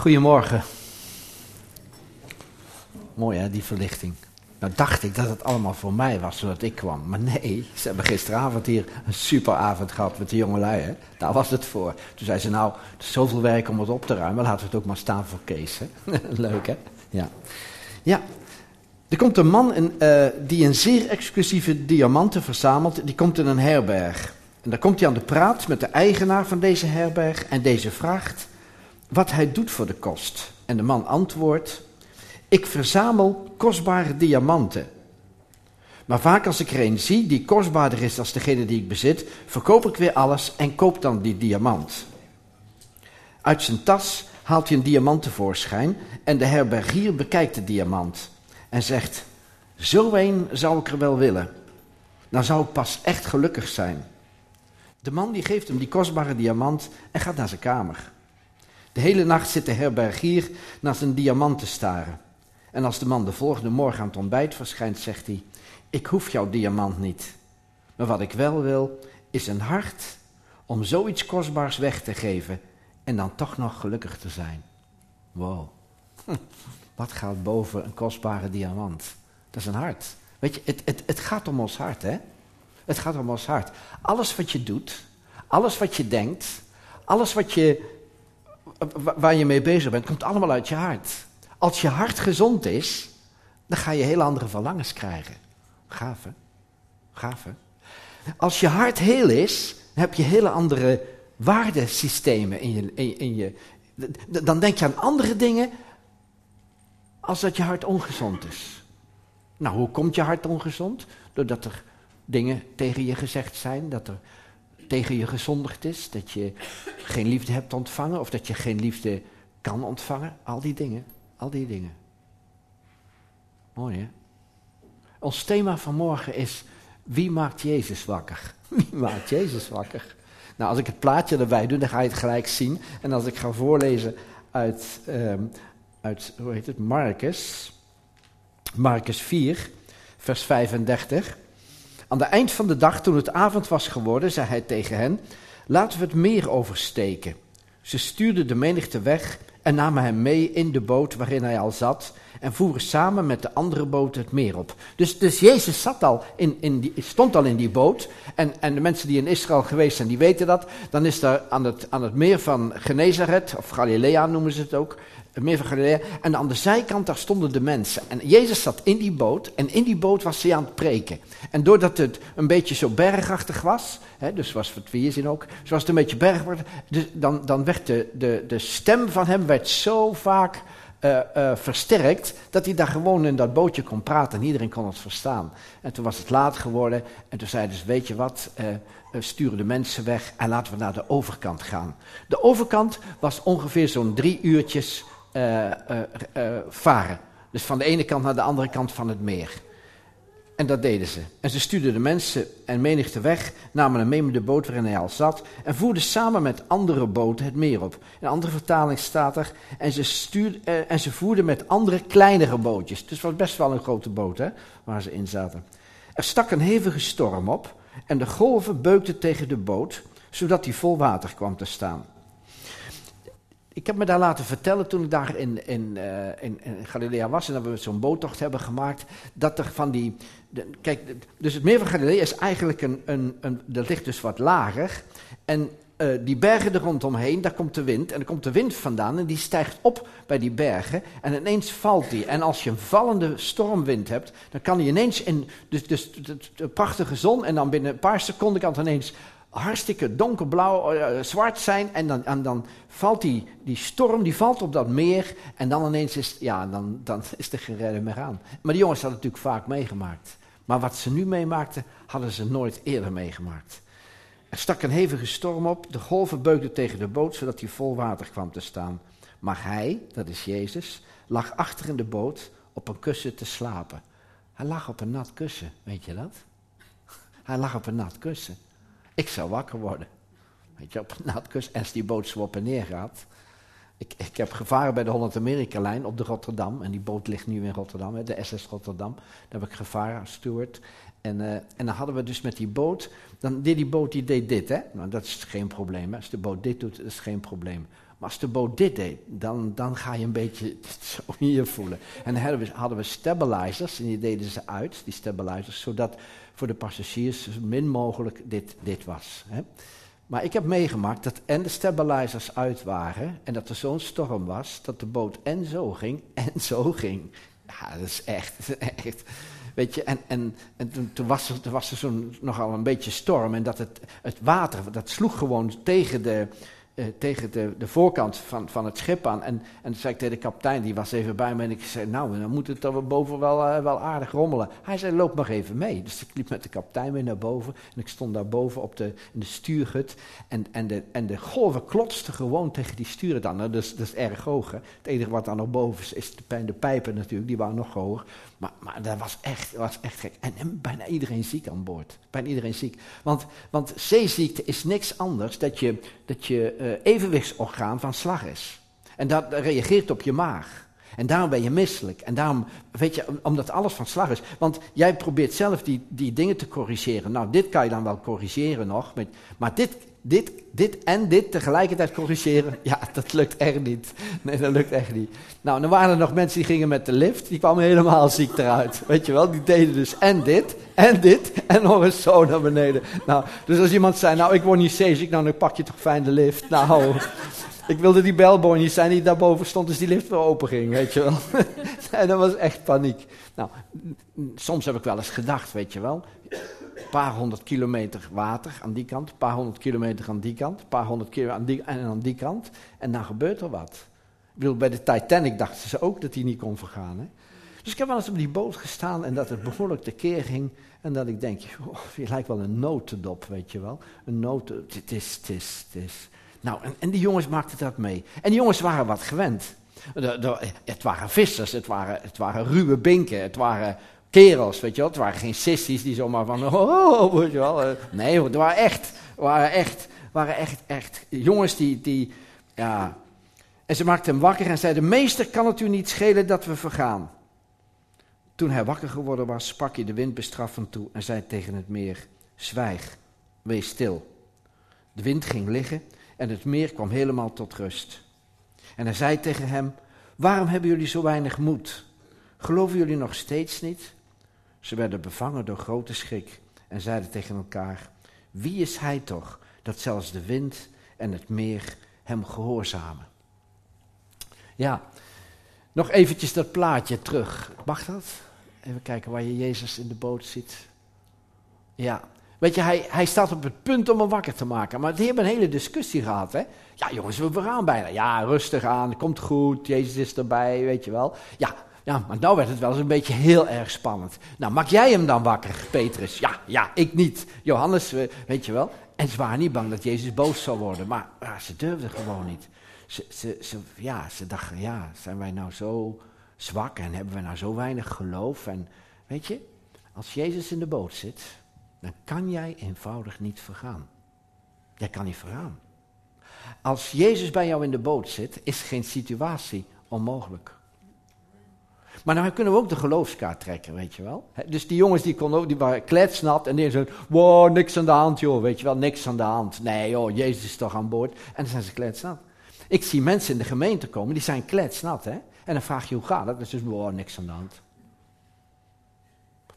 Goedemorgen. Mooi hè, die verlichting. Nou dacht ik dat het allemaal voor mij was, zodat ik kwam. Maar nee, ze hebben gisteravond hier een superavond gehad met de jongelui. Hè? Daar was het voor. Toen zei ze, nou, het is zoveel werk om het op te ruimen. Laten we het ook maar staan voor Kees. Hè? Leuk hè? Ja. Ja. Er komt een man in, uh, die een zeer exclusieve diamanten verzamelt. Die komt in een herberg. En dan komt hij aan de praat met de eigenaar van deze herberg. En deze vraagt wat hij doet voor de kost. En de man antwoordt: Ik verzamel kostbare diamanten. Maar vaak als ik er een zie die kostbaarder is dan degene die ik bezit, verkoop ik weer alles en koop dan die diamant. Uit zijn tas haalt hij een diamant tevoorschijn en de herbergier bekijkt de diamant en zegt: Zo een zou ik er wel willen. Dan zou ik pas echt gelukkig zijn. De man die geeft hem die kostbare diamant en gaat naar zijn kamer. De hele nacht zit de herbergier naar zijn diamant te staren. En als de man de volgende morgen aan het ontbijt verschijnt, zegt hij: Ik hoef jouw diamant niet. Maar wat ik wel wil, is een hart om zoiets kostbaars weg te geven en dan toch nog gelukkig te zijn. Wow. Wat gaat boven een kostbare diamant? Dat is een hart. Weet je, het, het, het gaat om ons hart, hè? Het gaat om ons hart. Alles wat je doet, alles wat je denkt, alles wat je, waar je mee bezig bent, komt allemaal uit je hart. Als je hart gezond is, dan ga je heel andere verlangens krijgen. Gaaf, hè? Als je hart heel is, heb je hele andere waardesystemen in je, in, in je. Dan denk je aan andere dingen als dat je hart ongezond is. Nou, hoe komt je hart ongezond? Doordat er dingen tegen je gezegd zijn, dat er tegen je gezondigd is, dat je geen liefde hebt ontvangen of dat je geen liefde kan ontvangen. Al die dingen, al die dingen. Mooi hè? Ons thema van morgen is, wie maakt Jezus wakker? Wie maakt Jezus wakker? Nou, als ik het plaatje erbij doe, dan ga je het gelijk zien. En als ik ga voorlezen uit, um, uit hoe heet het, Marcus, Marcus 4, vers 35. Aan het eind van de dag, toen het avond was geworden, zei hij tegen hen: Laten we het meer oversteken. Ze stuurden de menigte weg en namen hem mee in de boot waarin hij al zat en voeren samen met de andere boten het meer op. Dus, dus Jezus zat al in, in die, stond al in die boot en, en de mensen die in Israël geweest zijn, die weten dat. Dan is er aan het, aan het meer van Genezaret, of Galilea noemen ze het ook, het meer van Galilea. En aan de zijkant, daar stonden de mensen. En Jezus zat in die boot en in die boot was hij aan het preken. En doordat het een beetje zo bergachtig was, hè, dus was wat we hier zien ook, zoals het een beetje bergachtig dus dan, dan werd de, de, de stem van hem werd zo vaak uh, uh, versterkt, dat hij daar gewoon in dat bootje kon praten en iedereen kon het verstaan. En toen was het laat geworden en toen zeiden ze, weet je wat, we sturen de mensen weg en laten we naar de overkant gaan. De overkant was ongeveer zo'n drie uurtjes varen. Dus van de ene kant naar de andere kant van het meer. En dat deden ze. En ze stuurden de mensen en menigte weg, namen hem mee met de boot waarin hij al zat en voerden samen met andere boten het meer op. In een andere vertaling staat er, en ze, stuurden, eh, en ze voerden met andere kleinere bootjes. Dus het was best wel een grote boot hè, waar ze in zaten. Er stak een hevige storm op en de golven beukten tegen de boot, zodat die vol water kwam te staan. Ik heb me daar laten vertellen toen ik daar in, uh, in, in Galilea was en dat we zo'n boottocht hebben gemaakt, dat er van die, kijk, dus het meer van Galilea is eigenlijk een, een, een, dat ligt dus wat lager en uh, die bergen er rondomheen, daar komt de wind en er komt de wind vandaan en die stijgt op bij die bergen en ineens valt die. En als je een vallende stormwind hebt, dan kan die ineens in, dus, dus de prachtige zon en dan binnen een paar seconden kan het ineens hartstikke donkerblauw, uh, zwart zijn. En dan, en dan valt die, die storm, die valt op dat meer. En dan ineens is, ja, dan, dan is geen redder meer aan. Maar die jongens hadden natuurlijk vaak meegemaakt. Maar wat ze nu meemaakten, hadden ze nooit eerder meegemaakt. Er stak een hevige storm op, de golven beukten tegen de boot, zodat hij vol water kwam te staan. Maar hij, dat is Jezus, lag achter in de boot op een kussen te slapen. Hij lag op een nat kussen, weet je dat? Hij lag op een nat kussen. Ik zou wakker worden. Weet je, op een als die boot zo op en neer gaat. Ik, ik heb gevaren bij de Holland-Amerika-lijn op de Rotterdam. En die boot ligt nu in Rotterdam, de SS Rotterdam. Daar heb ik gevaren steward. En, uh, en dan hadden we dus met die boot, dan deed die boot, die deed dit, hè. Nou, dat is geen probleem, hè. Als de boot dit doet, is geen probleem. Maar als de boot dit deed, dan, dan ga je een beetje zo hier voelen. En dan hadden we, hadden we stabilizers en die deden ze uit, die stabilizers, zodat voor de passagiers zo min mogelijk dit, dit was. Hè. Maar ik heb meegemaakt dat en de stabilizers uit waren en dat er zo'n storm was dat de boot en zo ging en zo ging. Ja, dat is echt, echt. Weet je, en, en, en toen, toen was er, toen was er zo'n nogal een beetje storm en dat het, het water, dat sloeg gewoon tegen de, uh, tegen de, de voorkant van, van het schip aan. En, en toen zei ik tegen de kapitein, die was even bij me en ik zei, nou, dan moet het er boven wel, uh, wel aardig rommelen. Hij zei, loop maar even mee. Dus ik liep met de kapitein weer naar boven en ik stond daar boven op de, in de stuurhut. En, en, de, en de golven klotsten gewoon tegen die sturen dan. Dat is erg hoog. Hè. Het enige wat dan nog boven is, is de, de pijpen natuurlijk, die waren nog hoger. Maar, maar dat was echt, was echt gek. En, bijna iedereen ziek aan boord. Bijna iedereen ziek. Want, want zeeziekte is niks anders dat je, dat je uh, evenwichtsorgaan van slag is. En dat reageert op je maag. En daarom ben je misselijk. En daarom, weet je, omdat alles van slag is. Want jij probeert zelf die, die dingen te corrigeren. Nou, dit kan je dan wel corrigeren nog. Met, maar dit, dit, dit en dit tegelijkertijd corrigeren, ja, dat lukt echt niet. Nee, dat lukt echt niet. Nou, dan waren er nog mensen die gingen met de lift, die kwamen helemaal ziek eruit. Weet je wel, die deden dus en dit, en dit, en nog eens zo naar beneden. Nou, dus als iemand zei, nou, ik word niet zeeziek, nou, dan pak je toch fijn de lift. Nou, ik wilde die bellboy niet zijn die daarboven stond, dus die lift weer open ging, weet je wel. en dat was echt paniek. Nou, soms heb ik wel eens gedacht, weet je wel, paar honderd kilometer water aan die kant, een paar honderd kilometer aan die kant, een paar honderd kilometer aan die, en aan die kant. En dan gebeurt er wat. Ik bij de Titanic dachten ze ook dat hij niet kon vergaan. Hè? Dus ik heb wel eens op die boot gestaan en dat het behoorlijk tekeer ging. En dat ik denk, je lijkt wel een notendop, weet je wel. Een notendop, het is, het is, het is. Nou, en, en die jongens maakten dat mee. En die jongens waren wat gewend. Het waren vissers, het waren, het waren ruwe binken, het waren kerels, weet je wel. Het waren geen sissies die zomaar van, oh, weet je wel. Nee, het waren echt, waren echt, waren echt, echt jongens die, die, ja. En ze maakten hem wakker en zeiden, meester, kan het u niet schelen dat we vergaan? Toen hij wakker geworden was, sprak hij de wind bestraffend toe en zei tegen het meer, zwijg, wees stil. De wind ging liggen en het meer kwam helemaal tot rust. En hij zei tegen hem, waarom hebben jullie zo weinig moed? Geloven jullie nog steeds niet? Ze werden bevangen door grote schrik en zeiden tegen elkaar: Wie is hij toch dat zelfs de wind en het meer hem gehoorzamen? Ja, nog eventjes dat plaatje terug. Mag dat? Even kijken waar je Jezus in de boot ziet. Ja, weet je, hij, hij staat op het punt om hem wakker te maken. Maar die hebben een hele discussie gehad, hè? Ja, jongens, we gaan bijna. Ja, rustig aan, komt goed, Jezus is erbij, weet je wel. Ja, ja, maar nou werd het wel eens een beetje heel erg spannend. Nou, maak jij hem dan wakker, Petrus? Ja, ja, ik niet. Johannes, weet je wel. En ze waren niet bang dat Jezus boos zou worden. Maar ja, ze durfden gewoon niet. Ze, ze, ze, ja, ze dachten, ja, zijn wij nou zo zwak en hebben we nou zo weinig geloof? En weet je, als Jezus in de boot zit, dan kan jij eenvoudig niet vergaan. Jij kan niet vergaan. Als Jezus bij jou in de boot zit, is geen situatie onmogelijk. Maar dan kunnen we ook de geloofskaart trekken, weet je wel. Dus die jongens die, konden ook, die waren kletsnat en die zeiden, wow, niks aan de hand joh, weet je wel, niks aan de hand. Nee joh, Jezus is toch aan boord. En dan zijn ze kletsnat. Ik zie mensen in de gemeente komen, die zijn kletsnat hè. En dan vraag je hoe gaat het? Zeggen ze, wow, niks aan de hand.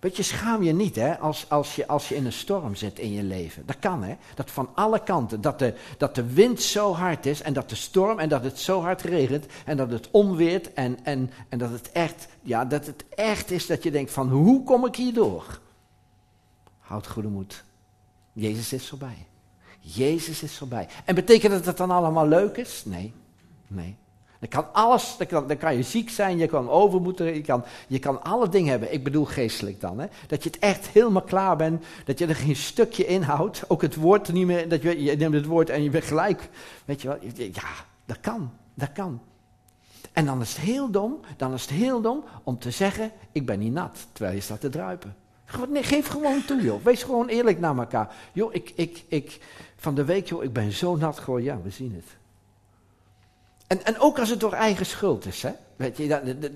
Weet je, schaam je niet hè, als, als, je, als je in een storm zit in je leven. Dat kan hè, dat van alle kanten, dat de, dat de wind zo hard is en dat de storm en dat het zo hard regent en dat het onweert en, en, en dat, het echt, ja, dat het echt is dat je denkt van hoe kom ik hier door? Houd goede moed. Jezus is voorbij. Jezus is voorbij. En betekent dat het dan allemaal leuk is? Nee, nee. Dan kan alles, dan kan, je ziek zijn, je kan overmoeden, je kan, je kan alle dingen hebben. Ik bedoel geestelijk dan. Hè? Dat je het echt helemaal klaar bent, dat je er geen stukje inhoudt. Ook het woord niet meer, dat je, je neemt het woord en je bent gelijk. Weet je wel, ja, dat kan, dat kan. En dan is het heel dom, dan is het heel dom om te zeggen, ik ben niet nat, terwijl je staat te druipen. Nee, geef gewoon toe, joh. Wees gewoon eerlijk naar elkaar. Joh, ik, ik, ik, van de week, joh, ik ben zo nat. Gewoon, ja, we zien het. En, ook als het door eigen schuld is. Hè? Weet je,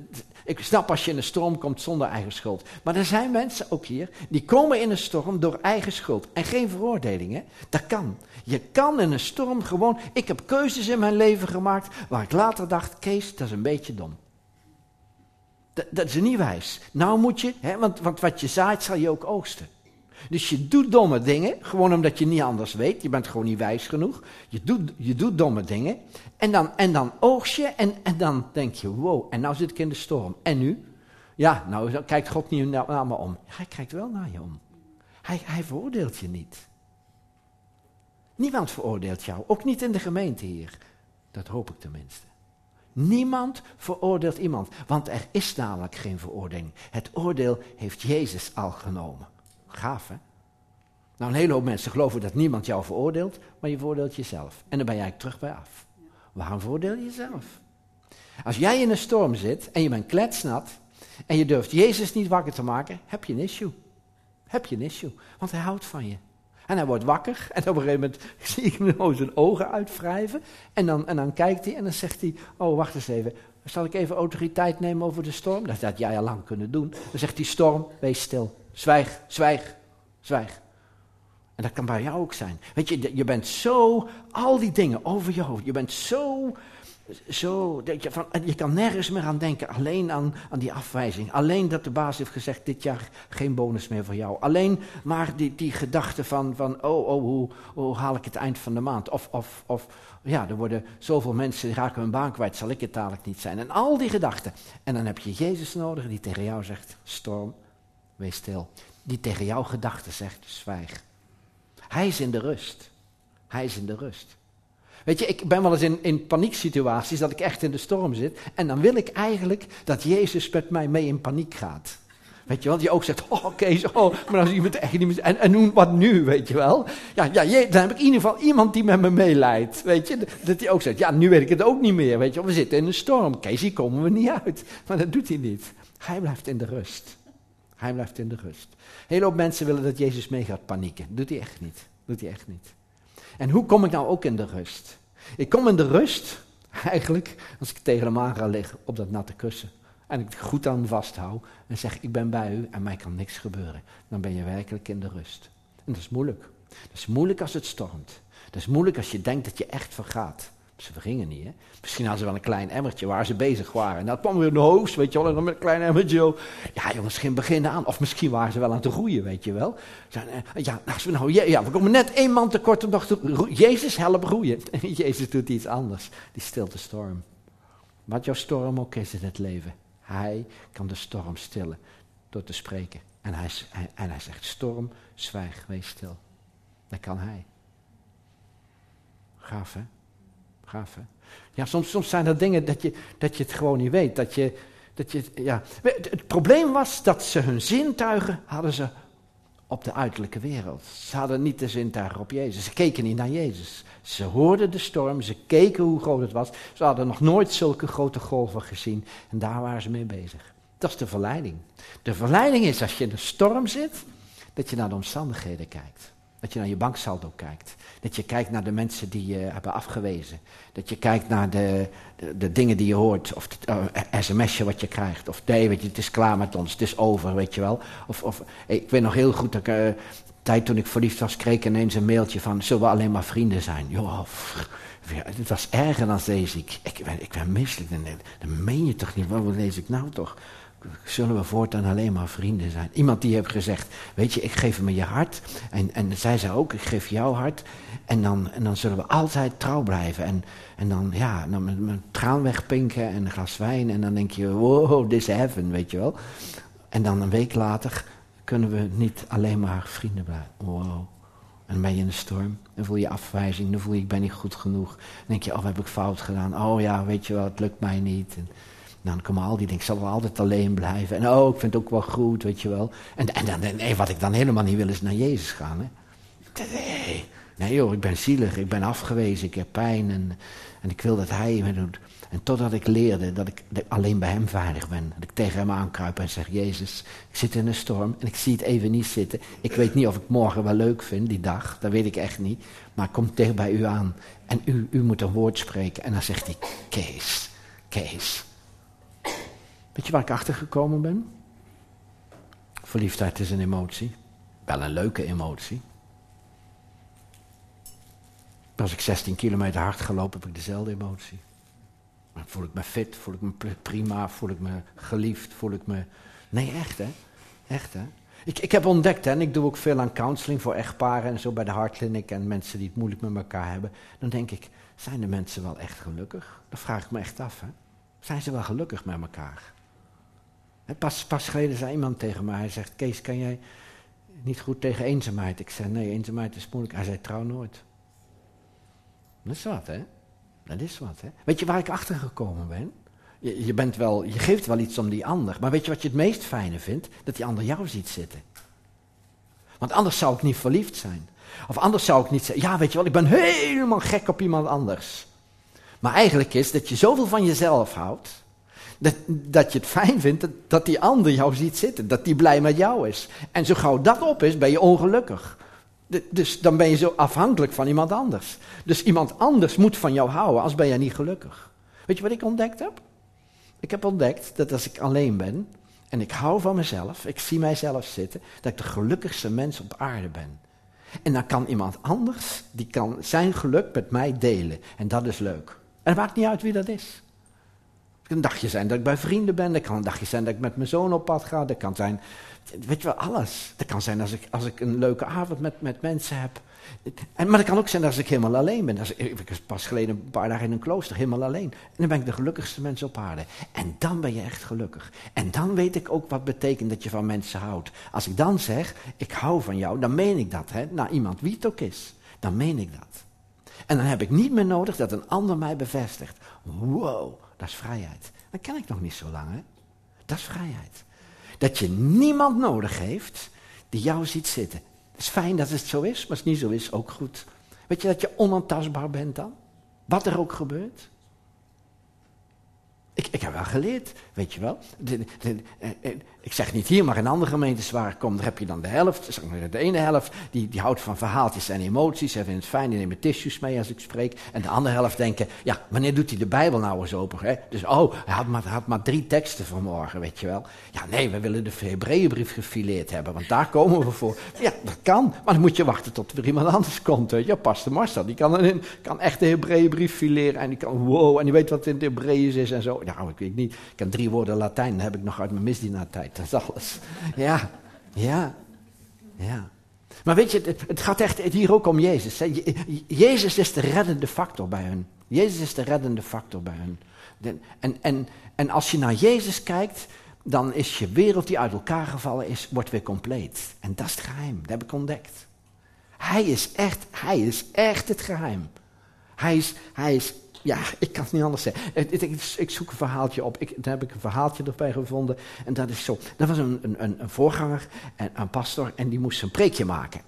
ik snap als je in een storm komt zonder eigen schuld. Maar er zijn mensen, ook hier, die komen in een storm door eigen schuld. En geen veroordeling, hè? Dat kan. Je kan in een storm gewoon... Ik heb keuzes in mijn leven gemaakt waar ik later dacht... Kees, dat is een beetje dom. Dat, dat is niet wijs. Nou moet je, hè, want, want wat je zaait zal je ook oogsten. Dus je doet domme dingen, gewoon omdat je niet anders weet. Je bent gewoon niet wijs genoeg. Je doet, je doet domme dingen. En dan, en dan oogst je en, en dan denk je, wow, en nou zit ik in de storm. En nu? Ja, nou kijkt God niet naar me om. Hij kijkt wel naar je om. Hij, hij veroordeelt je niet. Niemand veroordeelt jou, ook niet in de gemeente hier. Dat hoop ik tenminste. Niemand veroordeelt iemand, want er is namelijk geen veroordeling. Het oordeel heeft Jezus al genomen. Gaaf, hè? Nou, een hele hoop mensen geloven dat niemand jou veroordeelt, maar je veroordeelt jezelf. En dan ben jij terug bij af. Waarom veroordeel je jezelf? Als jij in een storm zit en je bent kletsnat en je durft Jezus niet wakker te maken, heb je een issue. Heb je een issue, want hij houdt van je. En hij wordt wakker en op een gegeven moment zie ik hem zijn ogen uitwrijven. En dan, en dan kijkt hij en dan zegt hij, oh wacht eens even, zal ik even autoriteit nemen over de storm? Dat had jij al lang kunnen doen. Dan zegt die storm, wees stil. Zwijg, zwijg, zwijg. En dat kan bij jou ook zijn. Weet je, je bent zo, al die dingen over je hoofd. Je bent zo, zo, dat je, van, je kan nergens meer aan denken. Alleen aan, aan die afwijzing. Alleen dat de baas heeft gezegd, dit jaar geen bonus meer voor jou. Alleen maar die, die gedachte van, van oh, oh, hoe, hoe haal ik het eind van de maand? Of, of, of ja, er worden zoveel mensen, die raken hun baan kwijt, zal ik het dadelijk niet zijn? En al die gedachten. En dan heb je Jezus nodig die tegen jou zegt, storm, wees stil. Die tegen jouw gedachten zegt, zwijg. Hij is in de rust. Hij is in de rust. Weet je, ik ben wel eens in, in panieksituaties dat ik echt in de storm zit. En dan wil ik eigenlijk dat Jezus met mij mee in paniek gaat. Weet je wel, die ook zegt, oh Kees, oh, maar als iemand echt niet meer... En, en wat nu, weet je wel? Ja, ja, dan heb ik in ieder geval iemand die met me meeleidt, weet je. Dat hij ook zegt, ja, nu weet ik het ook niet meer, weet je. We zitten in een storm, Kees, hier komen we niet uit. Maar dat doet hij niet. Hij blijft in de rust. Hij blijft in de rust. Hele hoop mensen willen dat Jezus mee gaat panieken. Doet hij echt niet. Doet hij echt niet. En hoe kom ik nou ook in de rust? Ik kom in de rust, eigenlijk, als ik tegen hem aan ga liggen op dat natte kussen. En ik goed aan vasthoud en zeg, ik ben bij u en mij kan niks gebeuren. Dan ben je werkelijk in de rust. En dat is moeilijk. Dat is moeilijk als het stormt. Dat is moeilijk als je denkt dat je echt vergaat. Ze vergingen niet, hè. Misschien hadden ze wel een klein emmertje waar ze bezig waren. En dat kwam weer in de hoofd, weet je wel. En dan met een klein emmertje. Ja, jongens, geen begin aan. Of misschien waren ze wel aan het groeien, weet je wel. Eh, ja, als we, nou, ja, we komen net één man tekort om nog te Jezus, help groeien. Jezus doet iets anders. Die stilt de storm. Wat jouw storm ook is in het leven. Hij kan de storm stillen door te spreken. En hij, en hij zegt, storm, zwijg, wees stil. Dat kan hij. Gaaf, hè? Gaaf, hè? Ja, soms, soms zijn er dingen dat je, dat je het gewoon niet weet. Dat je, dat je, ja. Het probleem was dat ze hun zintuigen hadden ze op de uiterlijke wereld. Ze hadden niet de zintuigen op Jezus. Ze keken niet naar Jezus. Ze hoorden de storm, ze keken hoe groot het was. Ze hadden nog nooit zulke grote golven gezien. En daar waren ze mee bezig. Dat is de verleiding. De verleiding is als je in de storm zit, dat je naar de omstandigheden kijkt. Dat je naar je banksaldo kijkt. Dat je kijkt naar de mensen die je hebben afgewezen. Dat je kijkt naar de, de, dingen die je hoort. Of het uh, sms'je wat je krijgt. Of nee, weet je, het is klaar met ons. Het is over, weet je wel. Of, of ik weet nog heel goed dat ik... Uh, tijd toen ik verliefd was, kreeg ik ineens een mailtje van... Zullen we alleen maar vrienden zijn? Joh, het was erger dan deze. Ik, ik, ben, ik ben misselijk. Dan, meen je toch niet? Wat lees ik nou toch? Zullen we voortaan alleen maar vrienden zijn. Iemand die heeft gezegd, weet je, ik geef me je hart. En, en zij zei ook, ik geef jouw hart. En dan, en dan zullen we altijd trouw blijven. En, en dan, ja, dan met een traan wegpinken en een glas wijn. En dan denk je, wow, this is heaven, weet je wel. En dan een week later kunnen we niet alleen maar vrienden blijven. Wow. En dan ben je in de storm. Dan voel je afwijzing. Dan voel je, ik ben niet goed genoeg. Dan denk je, oh, heb ik fout gedaan? Oh ja, weet je wel, het lukt mij niet. Dan komen al die ik zal wel altijd alleen blijven. En oh, ik vind het ook wel goed, weet je wel. En, en, dan, wat ik dan helemaal niet wil is naar Jezus gaan. Hè. Nee, Nee joh, ik ben zielig, ik ben afgewezen, ik heb pijn en, en ik wil dat hij me doet. En totdat ik leerde dat ik alleen bij hem veilig ben. Dat ik tegen hem aankruip en zeg, Jezus, ik zit in een storm en ik zie het even niet zitten. Ik weet niet of ik morgen wel leuk vind, die dag. Dat weet ik echt niet. Maar ik kom tegen bij u aan. En u, u moet een woord spreken. En dan zegt hij, Kees, Kees. Weet je waar ik achter gekomen ben? Verliefdheid is een emotie. Wel een leuke emotie. Als ik 16 kilometer hard gelopen, heb ik dezelfde emotie. Voel ik me fit, voel ik me prima, voel ik me geliefd, voel ik me... Nee, echt hè. Echt hè. Ik, ik heb ontdekt, hè, en ik doe ook veel aan counseling voor echtparen en zo bij de Hartkliniek en mensen die het moeilijk met elkaar hebben. Dan denk ik, zijn de mensen wel echt gelukkig? Dat vraag ik me echt af. Hè. Zijn ze wel gelukkig met elkaar? Pas, pas geleden zei iemand tegen mij, hij zegt, Kees, kan jij niet goed tegen eenzaamheid? Ik zei, nee, eenzaamheid is moeilijk. Hij zei, trouw nooit. Dat is wat, hè? Dat is wat, hè? Weet je waar ik achter gekomen ben? Je, je, bent wel, je geeft wel iets om die ander. Maar weet je wat je het meest fijne vindt? Dat die ander jou ziet zitten. Want anders zou ik niet verliefd zijn. Of anders zou ik niet zeggen, ja weet je wel, ik ben helemaal gek op iemand anders. Maar eigenlijk is dat je zoveel van jezelf houdt, dat, dat je het fijn vindt dat, die ander jou ziet zitten, dat die blij met jou is. En zo gauw dat op is, ben je ongelukkig. Dus dan ben je zo afhankelijk van iemand anders. Dus iemand anders moet van jou houden, als ben je niet gelukkig. Weet je wat ik ontdekt heb? Ik heb ontdekt dat als ik alleen ben en ik hou van mezelf, ik zie mijzelf zitten, dat ik de gelukkigste mens op aarde ben. En dan kan iemand anders, die kan zijn geluk met mij delen. En dat is leuk. En het maakt niet uit wie dat is. Kan een dagje zijn dat ik bij vrienden ben. Dat kan een dagje zijn dat ik met mijn zoon op pad ga. Dat kan zijn Weet je wel, alles. Dat kan zijn als ik, als ik een leuke avond met, met mensen heb. En, maar het kan ook zijn als ik helemaal alleen ben. Als ik, ik was pas geleden een paar dagen in een klooster, helemaal alleen. En dan ben ik de gelukkigste mens op aarde. En dan ben je echt gelukkig. En dan weet ik ook wat betekent dat je van mensen houdt. Als ik dan zeg, ik hou van jou, dan meen ik dat. Hè, naar iemand, wie het ook is. Dan meen ik dat. En dan heb ik niet meer nodig dat een ander mij bevestigt. Wow, dat is vrijheid. Dat ken ik nog niet zo lang. Dat is vrijheid. Dat je niemand nodig heeft die jou ziet zitten. Het is fijn dat het zo is, maar als het niet zo is, ook goed. Weet je dat je onaantastbaar bent dan? Wat er ook gebeurt. Ik, ik heb wel geleerd, weet je wel. Eh, eh, ik zeg niet hier, maar in andere gemeentes waar ik kom, daar heb je dan de helft. Zeg maar, de ene helft die, die houdt van verhaaltjes en emoties. Ze vinden het fijn, die nemen tissues mee als ik spreek. En de andere helft denken, ja, wanneer doet hij de Bijbel nou eens open? Hè? Dus, oh, hij had maar, had maar drie teksten vanmorgen, weet je wel. Ja, nee, we willen de Hebreeënbrief gefileerd hebben, want daar komen we voor. Ja, dat kan, maar dan moet je wachten tot er iemand anders komt. Weet je, Pastor Marcel, die kan, een, kan echt de Hebreeënbrief fileren. En die kan, wow, en die weet wat in het Hebreeëns is en zo. Nou, ik weet niet. Ik kan drie woorden Latijn, heb ik nog uit mijn misdienaartijd. Dat is alles. Ja, ja, ja. Maar weet je, het, gaat echt hier ook om Jezus. Jezus is de reddende factor bij hun. Jezus is de reddende factor bij hun. En, en, en als je naar Jezus kijkt, dan is je wereld die uit elkaar gevallen is, wordt weer compleet. En dat is het geheim, dat heb ik ontdekt. Hij is echt, hij is echt het geheim. Hij is, hij is ja, ik kan het niet anders zeggen. Ik, ik, zoek een verhaaltje op. Ik, daar heb ik een verhaaltje erbij gevonden. En dat is zo. Dat was een, een, een voorganger, en, een pastor, en die moest een preekje maken.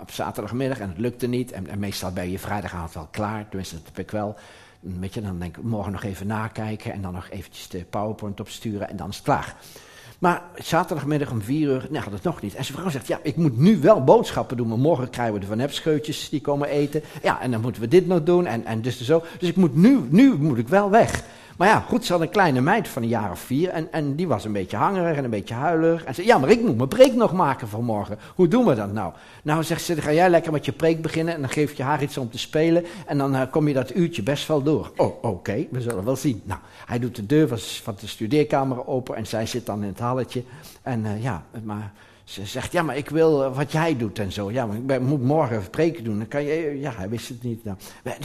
Op zaterdagmiddag en het lukte niet. En, meestal ben je vrijdagavond wel klaar. Tenminste, dat heb ik wel. Dan denk ik morgen nog even nakijken en dan nog eventjes de PowerPoint opsturen en dan is het klaar. Maar zaterdagmiddag om vier uur, nee, had het nog niet. En zijn vrouw zegt, ja, ik moet nu wel boodschappen doen. Maar morgen krijgen we de Van Hepscheutjes die komen eten. Ja, en dan moeten we dit nog doen en, en dus zo. Dus ik moet nu, nu moet ik wel weg. Maar ja, goed, ze had een kleine meid van een jaar of vier. En, en die was een beetje hangerig en een beetje huilig. En zei, ja, maar ik moet mijn preek nog maken vanmorgen. Hoe doen we dat nou? Nou, zegt ze, dan ga jij lekker met je preek beginnen. En dan geef je haar iets om te spelen. En dan uh, kom je dat uurtje best wel door. Oh, oké, we zullen wel zien. Nou, hij doet de deur van de studeerkamer open. En zij zit dan in het halletje. En uh, ja, maar ze zegt, ja, maar ik wil eh, wat jij doet en zo. Ja, maar ik moet morgen spreken doen. Dan kan je, ja, hij wist het niet. Nou,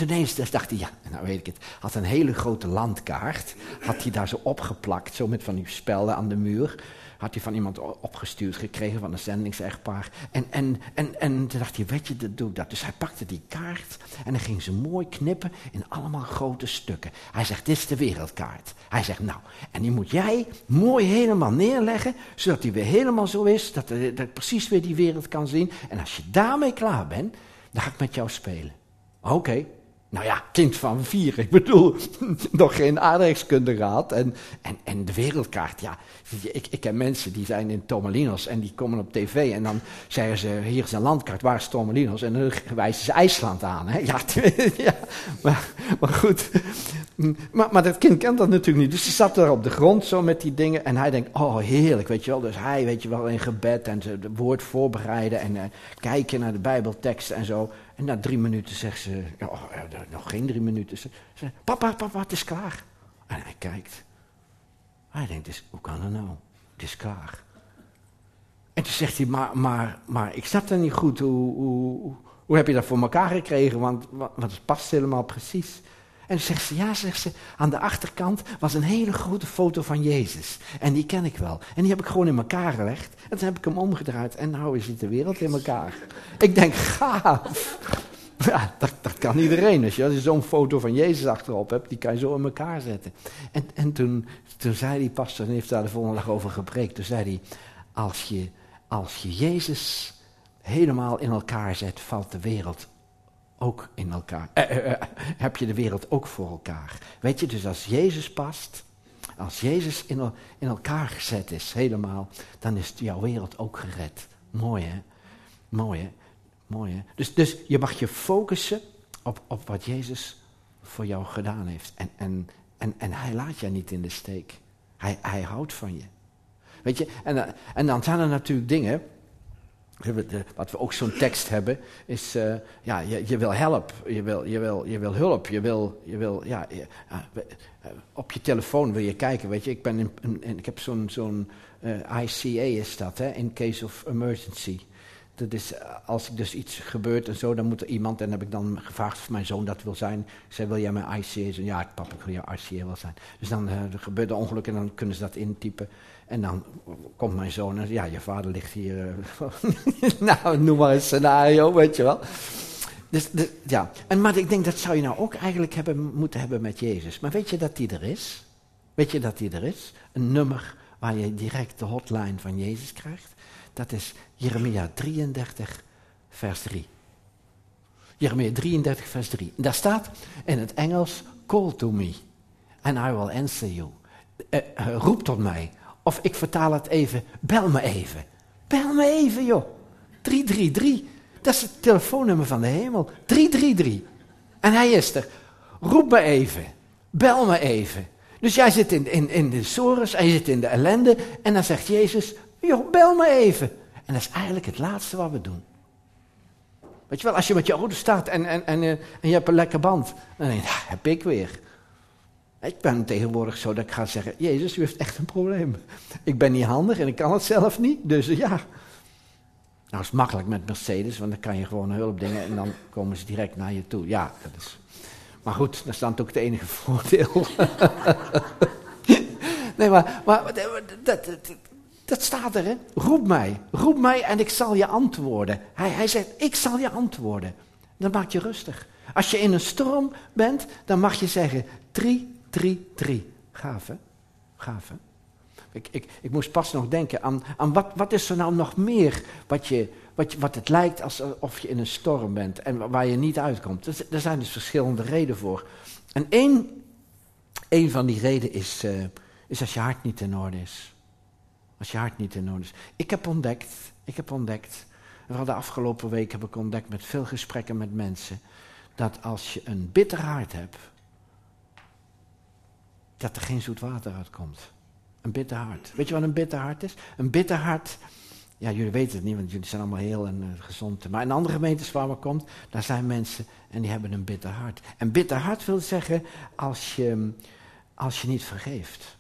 ineens dacht hij, ja, nou weet ik het. Had een hele grote landkaart. Had hij daar zo opgeplakt, zo met van die spelden aan de muur had hij van iemand opgestuurd gekregen, van een zendingsechtpaar. En, en, en, en toen dacht hij, weet je, dat doe ik dat. Dus hij pakte die kaart en dan ging ze mooi knippen in allemaal grote stukken. Hij zegt, dit is de wereldkaart. Hij zegt, nou, en die moet jij mooi helemaal neerleggen, zodat die weer helemaal zo is, dat, dat precies weer die wereld kan zien. En als je daarmee klaar bent, dan ga ik met jou spelen. Oké. Nou ja, kind van vier, ik bedoel, nog geen aardrijkskunde gehad. En, en, en de wereldkaart, ja. Ik, ik ken mensen die zijn in Tomalinos en die komen op tv en dan zeggen ze, hier is een landkaart, waar is Tomalinos? En dan wijzen ze IJsland aan. Hè? Ja, ja maar, maar, goed. Maar, maar dat kind kent dat natuurlijk niet. Dus die zat daar op de grond zo met die dingen en hij denkt, oh heerlijk, weet je wel. Dus hij, weet je wel, in gebed en het woord voorbereiden en uh, kijken naar de bijbelteksten en zo. En na drie minuten zegt ze, oh, nog geen drie minuten. Ze papa, papa, het is klaar. En hij kijkt. Hij denkt, dus, hoe kan dat nou? Het is klaar. En toen zegt hij, maar, maar, maar ik snap dat niet goed. Hoe, hoe, hoe heb je dat voor elkaar gekregen? Want, want het past helemaal precies. En zegt ze, ja, zegt ze, aan de achterkant was een hele grote foto van Jezus. En die ken ik wel. En die heb ik gewoon in elkaar gelegd. En toen heb ik hem omgedraaid. En nou zit de wereld in elkaar. Ik denk, gaaf. Ja, dat, dat kan iedereen. Als je, zo'n foto van Jezus achterop hebt, die kan je zo in elkaar zetten. En, en toen, toen zei die pastor, en heeft daar de volgende dag over gepreekt. Toen zei hij, als je, als je Jezus helemaal in elkaar zet, valt de wereld ook in elkaar. Eh, eh, eh, heb je de wereld ook voor elkaar. Weet je, dus als Jezus past, als Jezus in, in elkaar gezet is, helemaal, dan is jouw wereld ook gered. Mooi hè? Mooi hè? Mooi hè? Dus, dus je mag je focussen op, op wat Jezus voor jou gedaan heeft. En, en, en, en hij laat je niet in de steek. Hij, hij houdt van je. Weet je, en, en dan zijn er natuurlijk dingen wat we ook zo'n tekst hebben, is, uh, ja, je, je, wil help, je wil, je, wil, je wil hulp, je wil, je wil ja, je, uh, op je telefoon wil je kijken, weet je, ik, ben in, ik heb zo'n zo'n uh, ICA is dat, hè, in case of emergency. Dat is, als er dus iets gebeurt en zo, dan moet er iemand, en heb ik dan gevraagd of mijn zoon dat wil zijn. Ik zei, wil jij mijn ICA zijn? Ja, papa, ik wil jouw ICA wel zijn. Dus dan gebeurt er ongeluk en dan kunnen ze dat intypen. En dan komt mijn zoon en ja, je vader ligt hier. Uh, nou, noem maar een scenario, weet je wel. Dus, ja. en, maar ik denk dat zou je nou ook eigenlijk hebben, moeten hebben met Jezus. Maar weet je dat die er is? Weet je dat die er is? Een nummer waar je direct de hotline van Jezus krijgt. Dat is Jeremia 33, vers 3. Jeremia 33, vers 3. daar staat in het Engels: Call to me, and I will answer you. Uh, uh, roep tot mij of ik vertaal het even, bel me even. Bel me even, joh. 333. Dat is het telefoonnummer van de hemel. 333. En hij is er. Roep me even. Bel me even. Dus jij zit in, in, in de sores, hij zit in de ellende. En dan zegt Jezus, joh, bel me even. En dat is eigenlijk het laatste wat we doen. Weet je wel, als je met je auto staat en, en, en, en je hebt een lekker band. Dan denk je, nou, heb ik weer. Ik ben tegenwoordig zo dat ik ga zeggen: Jezus, u heeft echt een probleem. Ik ben niet handig en ik kan het zelf niet, dus ja. Nou, is makkelijk met Mercedes, want dan kan je gewoon hulp dingen en dan komen ze direct naar je toe. Ja, dat is. Maar goed, dat is dan ook het enige voordeel. nee, maar, maar dat, dat, dat, staat er, hè? Roep mij, roep mij en ik zal je antwoorden. Hij, hij zegt: Ik zal je antwoorden. Dat maakt je rustig. Als je in een storm bent, dan mag je zeggen: drie 3, 3. Gaaf, hè? Ik, ik, ik moest pas nog denken aan, aan wat, wat is er nou nog meer wat, je, wat, je, wat het lijkt alsof je in een storm bent en waar je niet uitkomt. Er, er zijn dus verschillende redenen voor. En één, één van die redenen is, uh, is als je hart niet in orde is. Als je hart niet in orde is. Ik heb ontdekt, ik heb ontdekt, vooral de afgelopen week heb ik ontdekt met veel gesprekken met mensen, dat als je een bitter hart hebt, dat er geen zoet water uitkomt. Een bitter hart. Weet je wat een bitter hart is? Een bitter hart, ja jullie weten het niet, want jullie zijn allemaal heel en uh, gezond. Maar in andere gemeentes waar we komt, daar zijn mensen en die hebben een bitter hart. En bitter hart wil zeggen als je, als je niet vergeeft.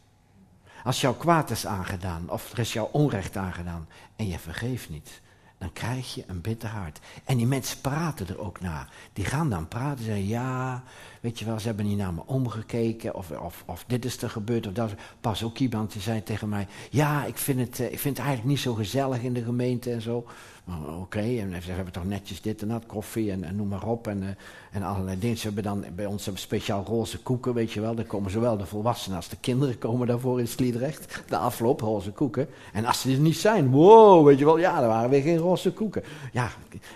Als jou kwaad is aangedaan, of er is jou onrecht aangedaan en je vergeeft niet dan krijg je een bitter hart. En die mensen praten er ook naar. Die gaan dan praten, zeggen ja, weet je wel, ze hebben niet naar me omgekeken, of, of, of dit is er gebeurd, of dat. Pas ook iemand die zei tegen mij, ja, ik vind, het, eh, ik vind het eigenlijk niet zo gezellig in de gemeente en zo. Oké, okay. en ze hebben toch netjes dit en dat, koffie en, en noem maar op. En, uh, en allerlei dingen. Ze hebben dan bij ons speciaal roze koeken, weet je wel. Daar komen zowel de volwassenen als de kinderen komen daarvoor in Sliedrecht. De afloop, roze koeken. En als ze er niet zijn, wow, weet je wel, ja, er waren weer geen roze koeken. Ja,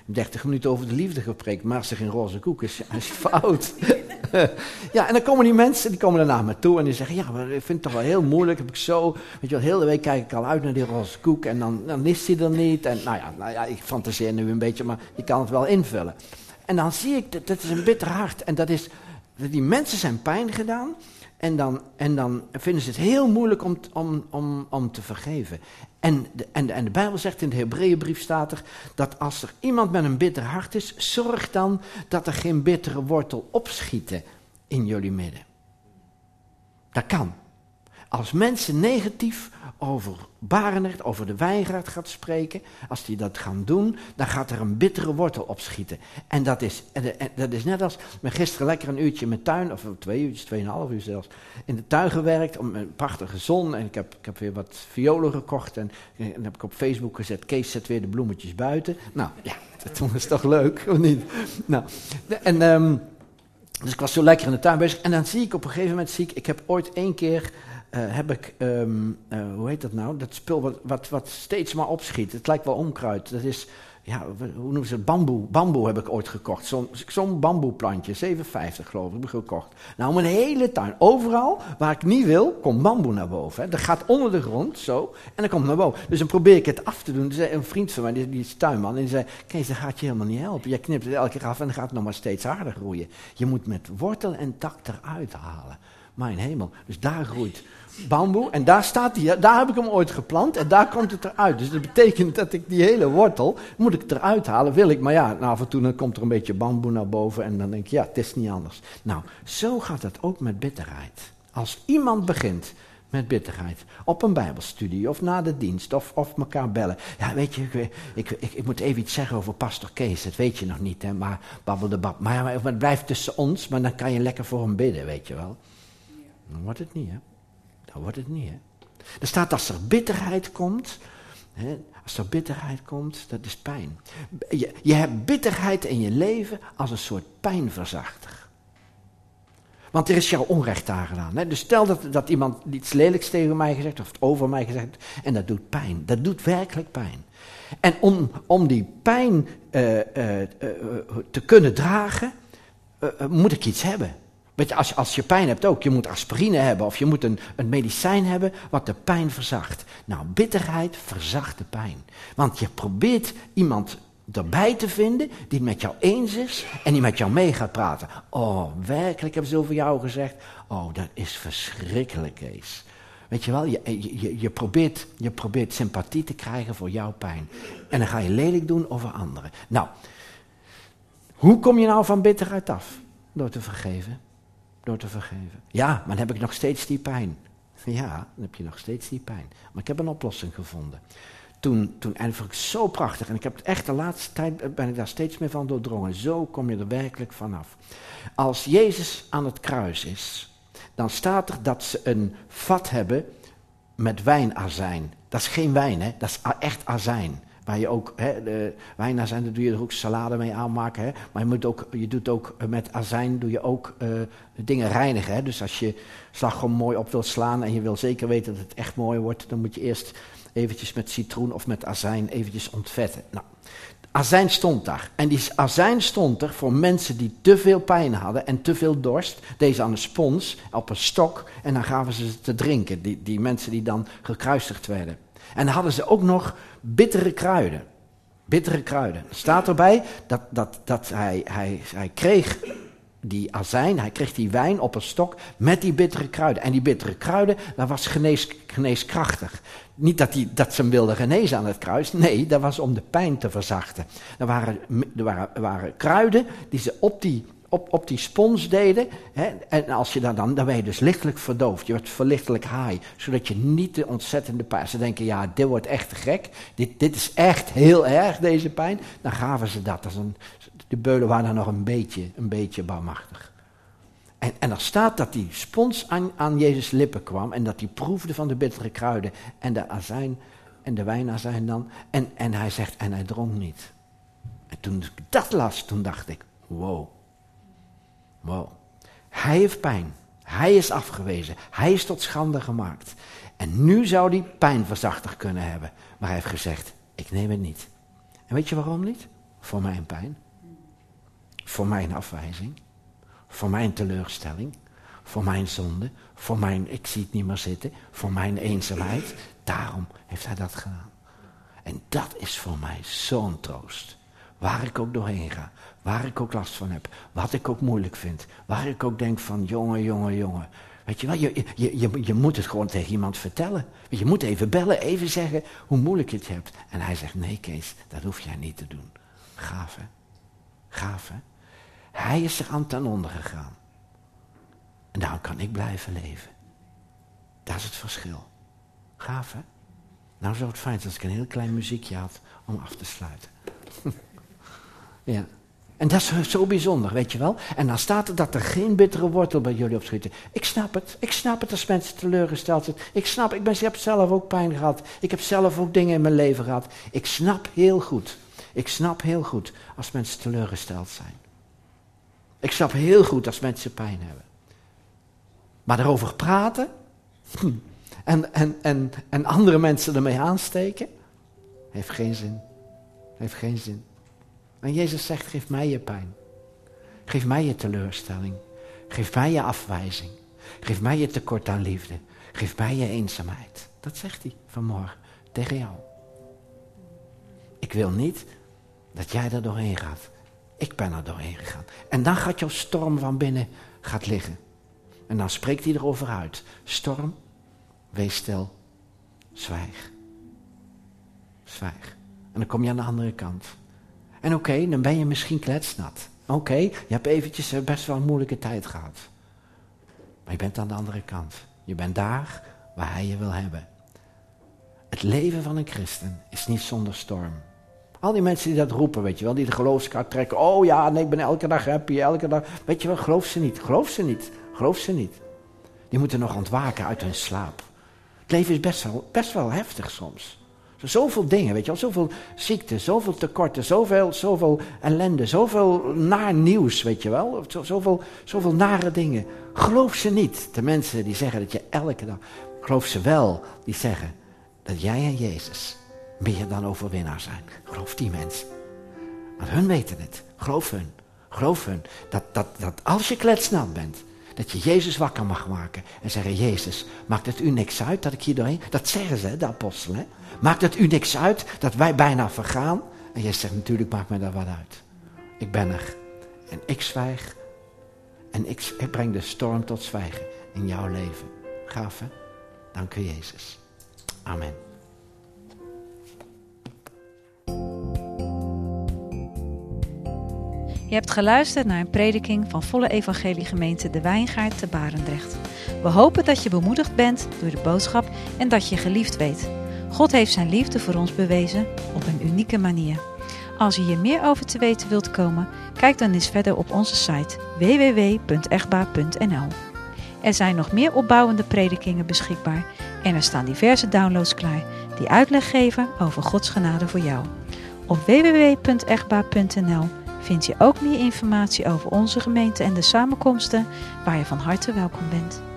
30 minuten over de liefde gepreekt, maar als geen roze koeken is, is fout. ja, en dan komen die mensen, die komen daarna me toe en die zeggen, ja, ik vind het toch wel heel moeilijk, heb ik zo, weet je wel, heel de week kijk ik al uit naar die roze koek en dan, dan is die er niet. En nou ja, nou ja, ik fantaseer nu een beetje, maar je kan het wel invullen. En dan zie ik, dat, dat is een bitter hart en dat is, die mensen zijn pijn gedaan en dan, en dan vinden ze het heel moeilijk om, om, om, om te vergeven. En de, en, en de Bijbel zegt in de Hebreeënbrief staat er dat als er iemand met een bitter hart is, zorg dan dat er geen bittere wortel opschieten in jullie midden. Dat kan. Als mensen negatief over Barendrecht, over de wijngaard gaat spreken, als die dat gaan doen, dan gaat er een bittere wortel opschieten. En dat is, dat is net als, we gisteren lekker een uurtje met tuin, of twee uurtjes, tweeënhalf uur zelfs, in de tuin gewerkt, om een prachtige zon. En ik heb, ik heb weer wat violen gekocht en, en heb ik op Facebook gezet, Kees zet weer de bloemetjes buiten. Nou, ja, dat is toch leuk, of niet? Nou, en... Um, dus ik was zo lekker in de tuin bezig. En dan zie ik op een gegeven moment, zie ik, ik heb ooit één keer heb ik, um, uh, hoe heet dat nou? Dat spul wat, wat, wat steeds maar opschiet. Het lijkt wel onkruid. Dat is, ja, hoe noemen ze het? Bamboe. Bamboe heb ik ooit gekocht. Zo'n zo'n bamboeplantje, 7,50 geloof ik, heb ik gekocht. Nou, mijn hele tuin, overal waar ik niet wil, komt bamboe naar boven. Hè. Dat gaat onder de grond, zo, en dan komt naar boven. Dus dan probeer ik het af te doen. zei een vriend van mij, die, die is tuinman, en die zei, Kees, dat gaat je helemaal niet helpen. Je knipt het elke keer af en dan gaat het nog maar steeds harder groeien. Je moet met wortel en tak eruit halen. Mijn hemel. Dus daar groeit bamboe. En daar staat hij, daar heb ik hem ooit geplant en daar komt het eruit. Dus dat betekent dat ik die hele wortel, moet ik eruit halen, wil ik. Maar ja, nou, af en toe dan komt er een beetje bamboe naar boven en dan denk ik, ja, het is niet anders. Nou, zo gaat het ook met bitterheid. Als iemand begint met bitterheid. Op een bijbelstudie of na de dienst of, of elkaar bellen. Ja, weet je, ik, ik, ik, moet even iets zeggen over pastor Kees. Dat weet je nog niet, hè, maar babbel de bab. Maar, maar het blijft tussen ons, maar dan kan je lekker voor hem bidden, weet je wel. Dan wordt het niet, hè. Dan wordt het niet, hè. Er staat als er bitterheid komt, hè, als er bitterheid komt, dat is pijn. Je, je hebt bitterheid in je leven als een soort pijnverzachter. Want er is jou onrecht aangedaan. Hè? Dus stel dat, dat iemand iets lelijks tegen mij gezegd of over mij gezegd en dat doet pijn. Dat doet werkelijk pijn. En om, om die pijn uh, uh, uh, te kunnen dragen, moet ik iets hebben. Weet je, als, als je pijn hebt ook, je moet aspirine hebben of je moet een, een medicijn hebben wat de pijn verzacht. Nou, bitterheid verzacht de pijn. Want je probeert iemand erbij te vinden die het met jou eens is en die met jou mee gaat praten. Oh, werkelijk hebben ze over jou gezegd. Oh, dat is verschrikkelijk, Kees. Weet je wel, je, je, je, probeert, je probeert sympathie te krijgen voor jouw pijn. En dan ga je lelijk doen over anderen. Nou, hoe kom je nou van bitterheid af? Door te vergeven. Door te vergeven. Ja, maar dan heb ik nog steeds die pijn. Ja, dan heb je nog steeds die pijn. Maar ik heb een oplossing gevonden toen, toen, en vond ik zo prachtig. En ik heb echt de laatste tijd, eh, ben ik daar steeds meer van doordrongen. Zo kom je er werkelijk vanaf. Als Jezus aan het kruis is, dan staat er dat ze een vat hebben met wijnazijn. Dat is geen wijn, hè? dat is echt azijn. Waar je ook, hè, de wijnazijn, daar doe je er ook salade mee aanmaken. Hè? Maar je, moet ook, je doet ook eh, met azijn doe je ook uh, dingen reinigen. Hè? Dus als je slagroom mooi op wilt slaan en je wil zeker weten dat het echt mooi wordt, dan moet je eerst eventjes met citroen of met azijn eventjes ontvetten. Nou, azijn stond daar. En die azijn stond er voor mensen die te veel pijn hadden en te veel dorst. Deze aan een spons, op een stok, en dan gaven ze ze te drinken. Die, die mensen die dan gekruisigd werden. En hadden ze ook nog bittere kruiden. Bittere kruiden. Staat erbij dat, dat, dat hij, hij, hij kreeg die azijn, hij kreeg die wijn op een stok met die bittere kruiden. En die bittere kruiden, dat was genees, geneeskrachtig. Niet dat, die, dat ze hem wilden genezen aan het kruis, nee, dat was om de pijn te verzachten. Er waren, er waren, waren kruiden die ze op die, op, op die spons deden. Hè, en als je daar dan, dan ben je dus lichtelijk verdoofd. Je wordt verlichtelijk haai, zodat je niet de ontzettende pijn... Ze denken, ja, dit wordt echt gek. Dit, dit is echt heel erg, deze pijn. Dan gaven ze dat. als een, de beulen waren dan nog een beetje, een beetje bouwmachtig. En, en er staat dat die spons aan, aan Jezus lippen kwam en dat hij proefde van de bittere kruiden en de azijn en de wijnazijn dan. En, en hij zegt, en hij dronk niet. En toen ik dat las, toen dacht ik, wow, wow. Hij heeft pijn. Hij is afgewezen. Hij is tot schande gemaakt. En nu zou hij pijnverzachter kunnen hebben. Maar hij heeft gezegd, ik neem het niet. En weet je waarom niet? Voor mijn pijn. Voor mijn afwijzing. Voor mijn teleurstelling. Voor mijn zonde. Voor mijn ik zie het niet meer zitten. Voor mijn eenzaamheid. Daarom heeft hij dat gedaan. En dat is voor mij zo'n troost. Waar ik ook doorheen ga. Waar ik ook last van heb. Wat ik ook moeilijk vind. Waar ik ook denk van jongen, jongen, jongen. Weet je wel, je, je, je, je moet het gewoon tegen iemand vertellen. Je moet even bellen, even zeggen hoe moeilijk je het hebt. En hij zegt, nee Kees, dat hoef jij niet te doen. Gaaf hè? Gaaf hè? Hij is er aan ten onder gegaan. En daarom kan ik blijven leven. Dat is het verschil. Gaaf hè? Nou zou het fijn zijn als ik een heel klein muziekje had om af te sluiten. ja. En dat is zo bijzonder, weet je wel. En dan staat er dat er geen bittere wortel bij jullie opschieten. Ik snap het. Ik snap het als mensen teleurgesteld zijn. Ik snap, ik, ben, heb zelf ook pijn gehad. Ik heb zelf ook dingen in mijn leven gehad. Ik snap heel goed. Ik snap heel goed als mensen teleurgesteld zijn. Ik snap heel goed als mensen pijn hebben. Maar erover praten en, en, en, en andere mensen ermee aansteken, heeft geen zin. Heeft geen zin. En Jezus zegt, geef mij je pijn. Geef mij je teleurstelling. Geef mij je afwijzing. Geef mij je tekort aan liefde. Geef mij je eenzaamheid. Dat zegt hij vanmorgen tegen jou. Ik wil niet dat jij er doorheen gaat. Ik ben er doorheen gegaan. En dan gaat jouw storm van binnen gaat liggen. En dan spreekt hij erover uit. Storm, wees stil, zwijg. Zwijg. En dan kom je aan de andere kant. En oké, dan ben je misschien kletsnat. Oké, je hebt eventjes eh, best wel een moeilijke tijd gehad. Maar je bent aan de andere kant. Je bent daar waar hij je wil hebben. Het leven van een christen is niet zonder storm. Al die mensen die dat roepen, weet je wel, die de geloofskaart trekken. Oh ja, nee, ik ben elke dag happy, elke dag. Weet je wel, geloof ze niet, geloof ze niet, geloof ze niet. Die moeten nog ontwaken uit hun slaap. Het leven is best wel, best wel heftig soms. Zoveel dingen, weet je wel, zoveel ziekte, zoveel tekorten, zoveel, zoveel ellende, zoveel naar nieuws, weet je wel. Zoveel, zoveel nare dingen. Geloof ze niet, de mensen die zeggen dat je elke dag... Geloof ze wel, die zeggen dat jij en Jezus meer dan overwinnaar zijn. Geloof die mensen. Want hun weten het. Geloof hun. Geloof hun. Dat, dat, dat als je kletsnat bent, dat je Jezus wakker mag maken. En zeggen, Jezus, maakt het u niks uit dat ik hier doorheen... Dat zeggen ze, de apostelen. Maakt het u niks uit dat wij bijna vergaan? En Jezus zegt, natuurlijk maakt mij daar wat uit. Ik ben er. En ik zwijg. En ik, ik breng de storm tot zwijgen in jouw leven. Gaaf hè? Dank u Jezus. Amen. Je hebt geluisterd naar een prediking van Volle Evangelie Gemeente De Wijngaard te Barendrecht. We hopen dat je bemoedigd bent door de boodschap en dat je geliefd weet. God heeft zijn liefde voor ons bewezen op een unieke manier. Als je hier meer over te weten wilt komen, kijk dan eens verder op onze site www.echtbaar.nl. Er zijn nog meer opbouwende predikingen beschikbaar en er staan diverse downloads klaar die uitleg geven over Gods genade voor jou. Op www.echtbaar.nl vind je ook meer informatie over onze gemeente en de samenkomsten waar je van harte welkom bent.